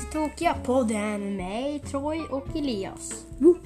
Lite Tokiga podden med mig, Troy och Elias. Woho!